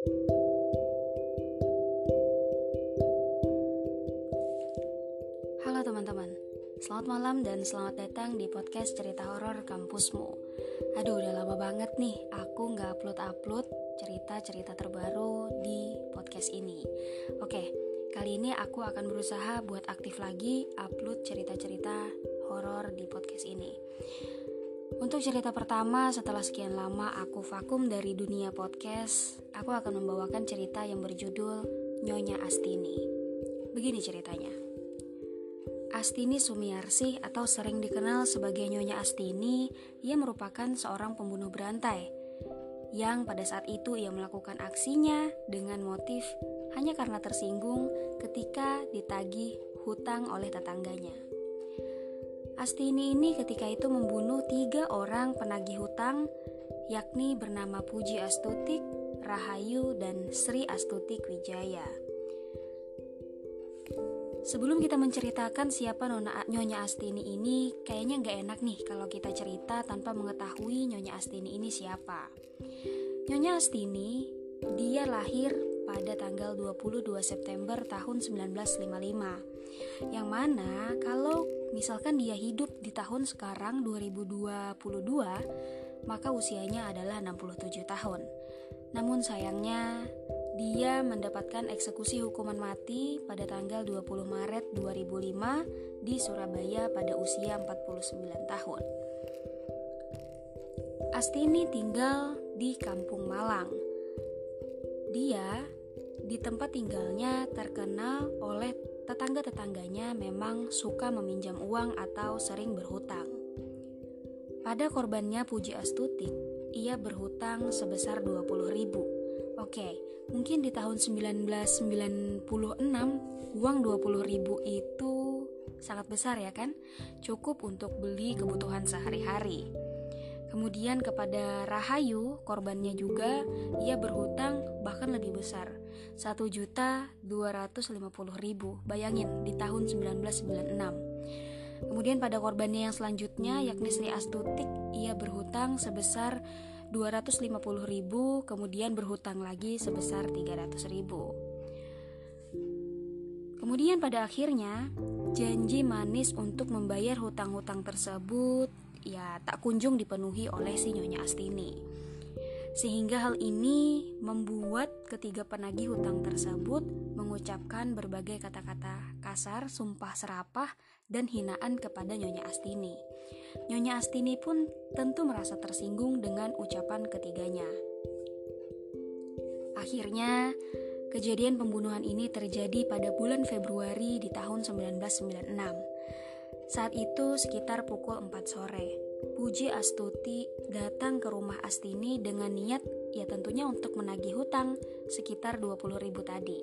Halo teman-teman, selamat malam dan selamat datang di podcast cerita horor kampusmu. Aduh, udah lama banget nih aku nggak upload-upload cerita-cerita terbaru di podcast ini. Oke, kali ini aku akan berusaha buat aktif lagi upload cerita-cerita horor di podcast ini. Untuk cerita pertama, setelah sekian lama aku vakum dari dunia podcast, aku akan membawakan cerita yang berjudul Nyonya Astini. Begini ceritanya. Astini Sumiarsih atau sering dikenal sebagai Nyonya Astini, ia merupakan seorang pembunuh berantai yang pada saat itu ia melakukan aksinya dengan motif hanya karena tersinggung ketika ditagih hutang oleh tetangganya. Astini ini ketika itu membunuh tiga orang penagih hutang, yakni bernama Puji Astutik, Rahayu, dan Sri Astutik Wijaya. Sebelum kita menceritakan siapa Nona Nyonya Astini ini, kayaknya nggak enak nih kalau kita cerita tanpa mengetahui Nyonya Astini ini siapa. Nyonya Astini, dia lahir pada tanggal 22 September tahun 1955. Yang mana kalau misalkan dia hidup di tahun sekarang 2022, maka usianya adalah 67 tahun. Namun sayangnya dia mendapatkan eksekusi hukuman mati pada tanggal 20 Maret 2005 di Surabaya pada usia 49 tahun. Astini tinggal di Kampung Malang. Dia di tempat tinggalnya terkenal oleh tetangga-tetangganya memang suka meminjam uang atau sering berhutang. Pada korbannya Puji Astuti, ia berhutang sebesar 20 ribu. Oke, mungkin di tahun 1996 uang 20 ribu itu sangat besar ya kan cukup untuk beli kebutuhan sehari-hari Kemudian kepada Rahayu, korbannya juga, ia berhutang bahkan lebih besar, 1 juta 250 ribu, bayangin di tahun 1996. Kemudian pada korbannya yang selanjutnya, yakni Sri Astutik, ia berhutang sebesar 250 ribu, kemudian berhutang lagi sebesar 300 ribu. Kemudian pada akhirnya, janji manis untuk membayar hutang-hutang tersebut ya tak kunjung dipenuhi oleh si Nyonya Astini. Sehingga hal ini membuat ketiga penagih hutang tersebut mengucapkan berbagai kata-kata kasar, sumpah serapah, dan hinaan kepada Nyonya Astini. Nyonya Astini pun tentu merasa tersinggung dengan ucapan ketiganya. Akhirnya, kejadian pembunuhan ini terjadi pada bulan Februari di tahun 1996. Saat itu sekitar pukul 4 sore. Puji Astuti datang ke rumah Astini dengan niat ya tentunya untuk menagih hutang sekitar 20 ribu tadi.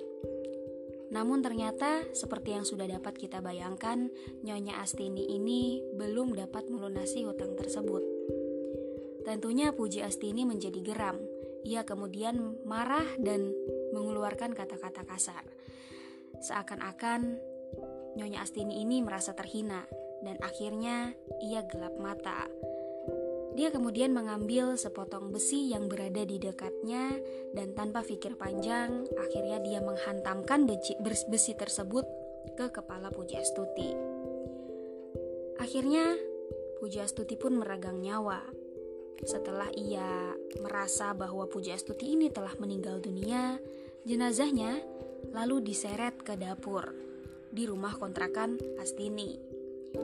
Namun ternyata seperti yang sudah dapat kita bayangkan, Nyonya Astini ini belum dapat melunasi hutang tersebut. Tentunya Puji Astini menjadi geram. Ia kemudian marah dan mengeluarkan kata-kata kasar. Seakan-akan Nyonya Astini ini merasa terhina dan akhirnya ia gelap mata. Dia kemudian mengambil sepotong besi yang berada di dekatnya dan tanpa pikir panjang, akhirnya dia menghantamkan besi, tersebut ke kepala Puji Astuti. Akhirnya, Puji Astuti pun meragang nyawa. Setelah ia merasa bahwa Puji Astuti ini telah meninggal dunia, jenazahnya lalu diseret ke dapur di rumah kontrakan Astini.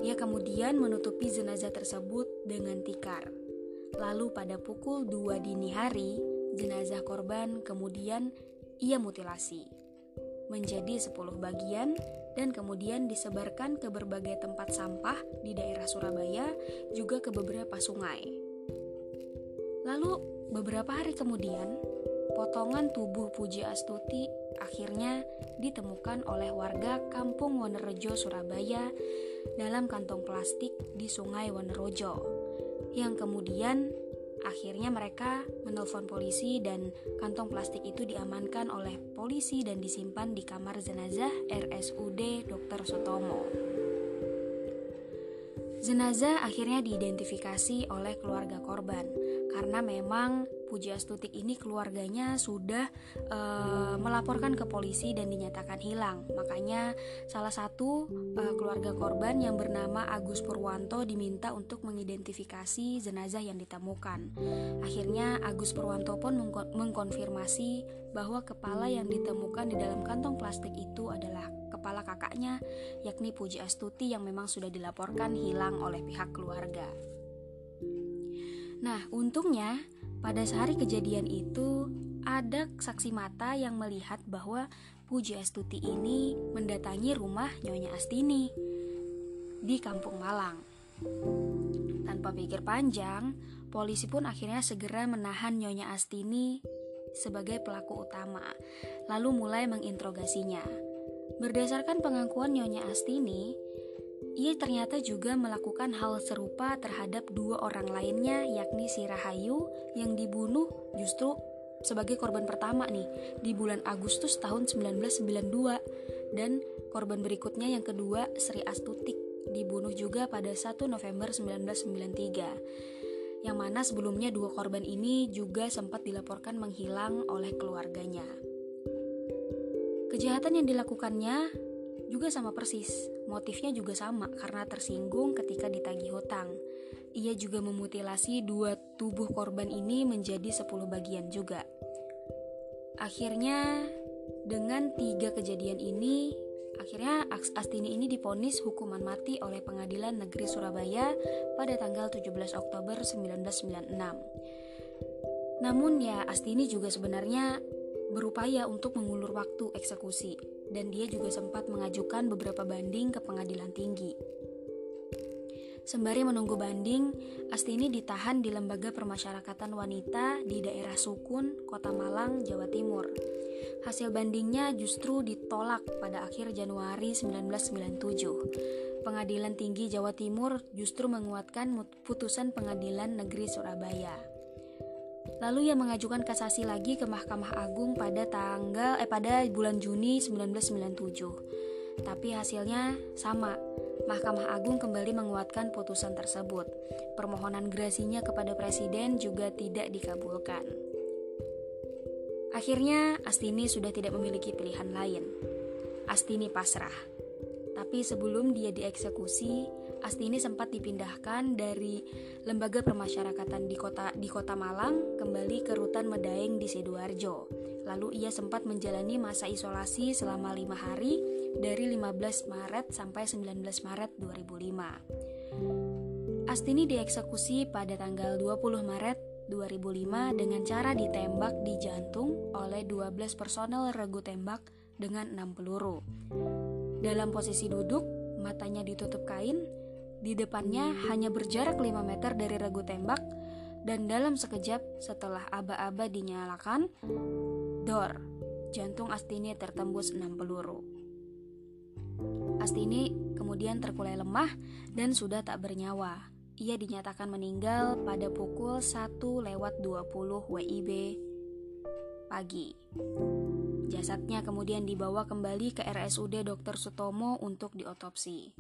Ia kemudian menutupi jenazah tersebut dengan tikar. Lalu pada pukul 2 dini hari, jenazah korban kemudian ia mutilasi menjadi 10 bagian dan kemudian disebarkan ke berbagai tempat sampah di daerah Surabaya juga ke beberapa sungai. Lalu beberapa hari kemudian, potongan tubuh Puji Astuti akhirnya ditemukan oleh warga Kampung Wonerejo, Surabaya dalam kantong plastik di Sungai Wonerojo yang kemudian akhirnya mereka menelpon polisi dan kantong plastik itu diamankan oleh polisi dan disimpan di kamar jenazah RSUD Dr. Sutomo. Jenazah akhirnya diidentifikasi oleh keluarga korban karena memang Puji Astuti ini keluarganya sudah e, melaporkan ke polisi dan dinyatakan hilang. Makanya salah satu e, keluarga korban yang bernama Agus Purwanto diminta untuk mengidentifikasi jenazah yang ditemukan. Akhirnya Agus Purwanto pun mengkonfirmasi bahwa kepala yang ditemukan di dalam kantong plastik itu adalah kepala kakaknya, yakni Puji Astuti yang memang sudah dilaporkan hilang oleh pihak keluarga. Nah, untungnya pada sehari kejadian itu ada saksi mata yang melihat bahwa Puji Astuti ini mendatangi rumah Nyonya Astini di Kampung Malang. Tanpa pikir panjang, polisi pun akhirnya segera menahan Nyonya Astini sebagai pelaku utama, lalu mulai menginterogasinya. Berdasarkan pengakuan Nyonya Astini, ia ternyata juga melakukan hal serupa terhadap dua orang lainnya yakni si Rahayu yang dibunuh justru sebagai korban pertama nih di bulan Agustus tahun 1992 dan korban berikutnya yang kedua Sri Astutik dibunuh juga pada 1 November 1993 yang mana sebelumnya dua korban ini juga sempat dilaporkan menghilang oleh keluarganya. Kejahatan yang dilakukannya juga sama persis, motifnya juga sama karena tersinggung ketika ditagih hutang. Ia juga memutilasi dua tubuh korban ini menjadi 10 bagian juga. Akhirnya, dengan tiga kejadian ini, akhirnya Astini ini diponis hukuman mati oleh Pengadilan Negeri Surabaya pada tanggal 17 Oktober 1996. Namun ya Astini juga sebenarnya berupaya untuk mengulur waktu eksekusi dan dia juga sempat mengajukan beberapa banding ke pengadilan tinggi. Sembari menunggu banding, Astini ditahan di Lembaga Permasyarakatan Wanita di daerah Sukun, Kota Malang, Jawa Timur. Hasil bandingnya justru ditolak pada akhir Januari 1997. Pengadilan Tinggi Jawa Timur justru menguatkan putusan Pengadilan Negeri Surabaya. Lalu ia mengajukan kasasi lagi ke Mahkamah Agung pada tanggal eh pada bulan Juni 1997. Tapi hasilnya sama. Mahkamah Agung kembali menguatkan putusan tersebut. Permohonan gerasinya kepada presiden juga tidak dikabulkan. Akhirnya Astini sudah tidak memiliki pilihan lain. Astini pasrah. Tapi sebelum dia dieksekusi, Astini sempat dipindahkan dari lembaga permasyarakatan di kota di kota Malang kembali ke rutan Medaeng di Sidoarjo. Lalu ia sempat menjalani masa isolasi selama lima hari dari 15 Maret sampai 19 Maret 2005. Astini dieksekusi pada tanggal 20 Maret 2005 dengan cara ditembak di jantung oleh 12 personel regu tembak dengan 6 peluru. Dalam posisi duduk, matanya ditutup kain, di depannya hanya berjarak 5 meter dari regu tembak dan dalam sekejap setelah aba-aba dinyalakan, dor, jantung Astini tertembus 6 peluru. Astini kemudian terkulai lemah dan sudah tak bernyawa. Ia dinyatakan meninggal pada pukul 1 lewat 20 WIB pagi. Jasadnya kemudian dibawa kembali ke RSUD Dr. Sutomo untuk diotopsi.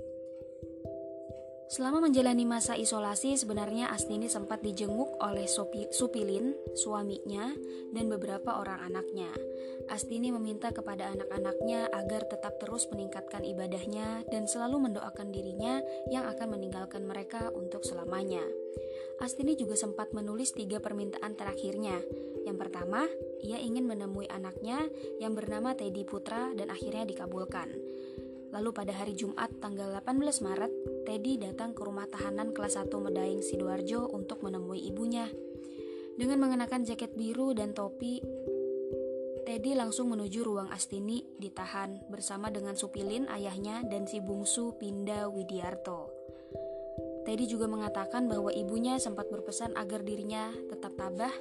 Selama menjalani masa isolasi, sebenarnya Astini sempat dijenguk oleh Sopi, Supilin, suaminya, dan beberapa orang anaknya. Astini meminta kepada anak-anaknya agar tetap terus meningkatkan ibadahnya dan selalu mendoakan dirinya yang akan meninggalkan mereka untuk selamanya. Astini juga sempat menulis tiga permintaan terakhirnya. Yang pertama, ia ingin menemui anaknya yang bernama Teddy Putra dan akhirnya dikabulkan. Lalu pada hari Jumat tanggal 18 Maret, Teddy datang ke rumah tahanan kelas 1 Medaeng Sidoarjo untuk menemui ibunya. Dengan mengenakan jaket biru dan topi, Teddy langsung menuju ruang Astini ditahan bersama dengan Supilin ayahnya dan si bungsu Pinda Widiarto. Teddy juga mengatakan bahwa ibunya sempat berpesan agar dirinya tetap tabah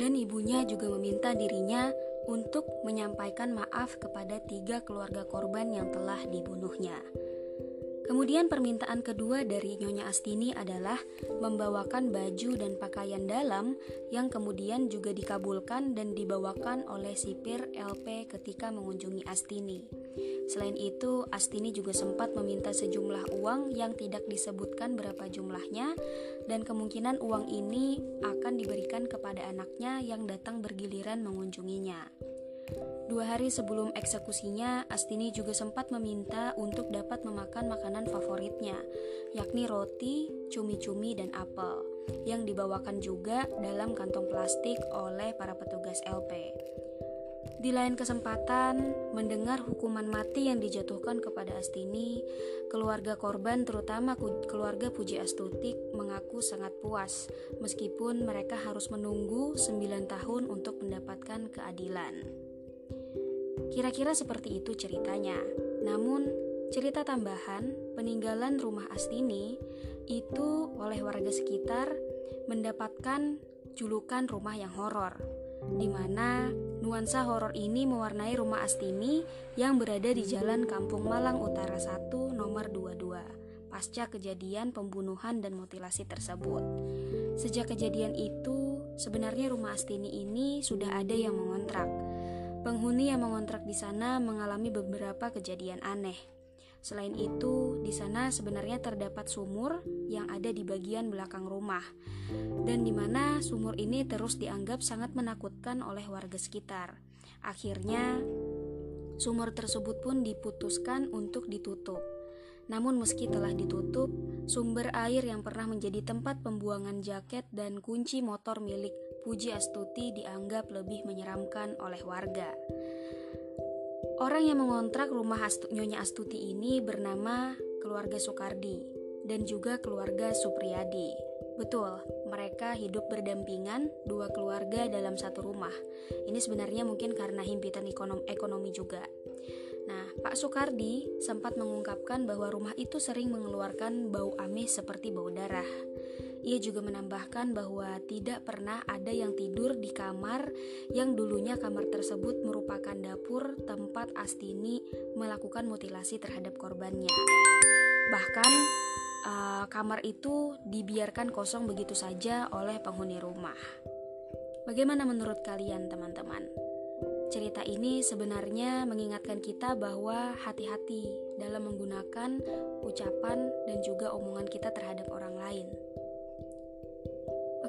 dan ibunya juga meminta dirinya untuk menyampaikan maaf kepada tiga keluarga korban yang telah dibunuhnya. Kemudian permintaan kedua dari Nyonya Astini adalah membawakan baju dan pakaian dalam yang kemudian juga dikabulkan dan dibawakan oleh sipir LP ketika mengunjungi Astini. Selain itu, Astini juga sempat meminta sejumlah uang yang tidak disebutkan berapa jumlahnya dan kemungkinan uang ini akan diberikan kepada anaknya yang datang bergiliran mengunjunginya. Dua hari sebelum eksekusinya, Astini juga sempat meminta untuk dapat memakan makanan favoritnya, yakni roti, cumi-cumi, dan apel, yang dibawakan juga dalam kantong plastik oleh para petugas LP. Di lain kesempatan, mendengar hukuman mati yang dijatuhkan kepada Astini, keluarga korban terutama keluarga Puji Astutik mengaku sangat puas meskipun mereka harus menunggu 9 tahun untuk mendapatkan keadilan. Kira-kira seperti itu ceritanya. Namun, cerita tambahan peninggalan rumah Astini itu oleh warga sekitar mendapatkan julukan rumah yang horor, di mana nuansa horor ini mewarnai rumah Astini yang berada di Jalan Kampung Malang Utara 1 nomor 22 pasca kejadian pembunuhan dan mutilasi tersebut. Sejak kejadian itu, sebenarnya rumah Astini ini sudah ada yang mengontrak Penghuni yang mengontrak di sana mengalami beberapa kejadian aneh. Selain itu, di sana sebenarnya terdapat sumur yang ada di bagian belakang rumah, dan di mana sumur ini terus dianggap sangat menakutkan oleh warga sekitar. Akhirnya, sumur tersebut pun diputuskan untuk ditutup. Namun, meski telah ditutup, sumber air yang pernah menjadi tempat pembuangan jaket dan kunci motor milik Puji Astuti dianggap lebih menyeramkan oleh warga. Orang yang mengontrak rumah Astu Nyonya Astuti ini bernama keluarga Soekardi dan juga keluarga Supriyadi. Betul, mereka hidup berdampingan dua keluarga dalam satu rumah. Ini sebenarnya mungkin karena himpitan ekonomi, ekonomi juga. Nah, Pak Soekardi sempat mengungkapkan bahwa rumah itu sering mengeluarkan bau amis seperti bau darah. Ia juga menambahkan bahwa tidak pernah ada yang tidur di kamar yang dulunya kamar tersebut merupakan dapur tempat Astini melakukan mutilasi terhadap korbannya. Bahkan uh, kamar itu dibiarkan kosong begitu saja oleh penghuni rumah. Bagaimana menurut kalian, teman-teman? Cerita ini sebenarnya mengingatkan kita bahwa hati-hati dalam menggunakan ucapan dan juga omongan kita terhadap orang lain.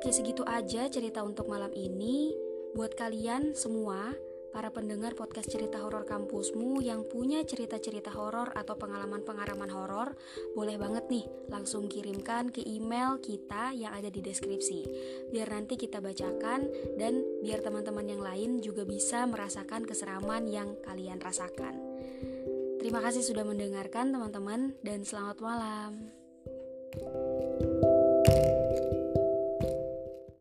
Oke, segitu aja cerita untuk malam ini. Buat kalian semua, para pendengar podcast cerita horor kampusmu yang punya cerita-cerita horor atau pengalaman-pengalaman horor, boleh banget nih langsung kirimkan ke email kita yang ada di deskripsi. Biar nanti kita bacakan dan biar teman-teman yang lain juga bisa merasakan keseraman yang kalian rasakan. Terima kasih sudah mendengarkan teman-teman dan selamat malam.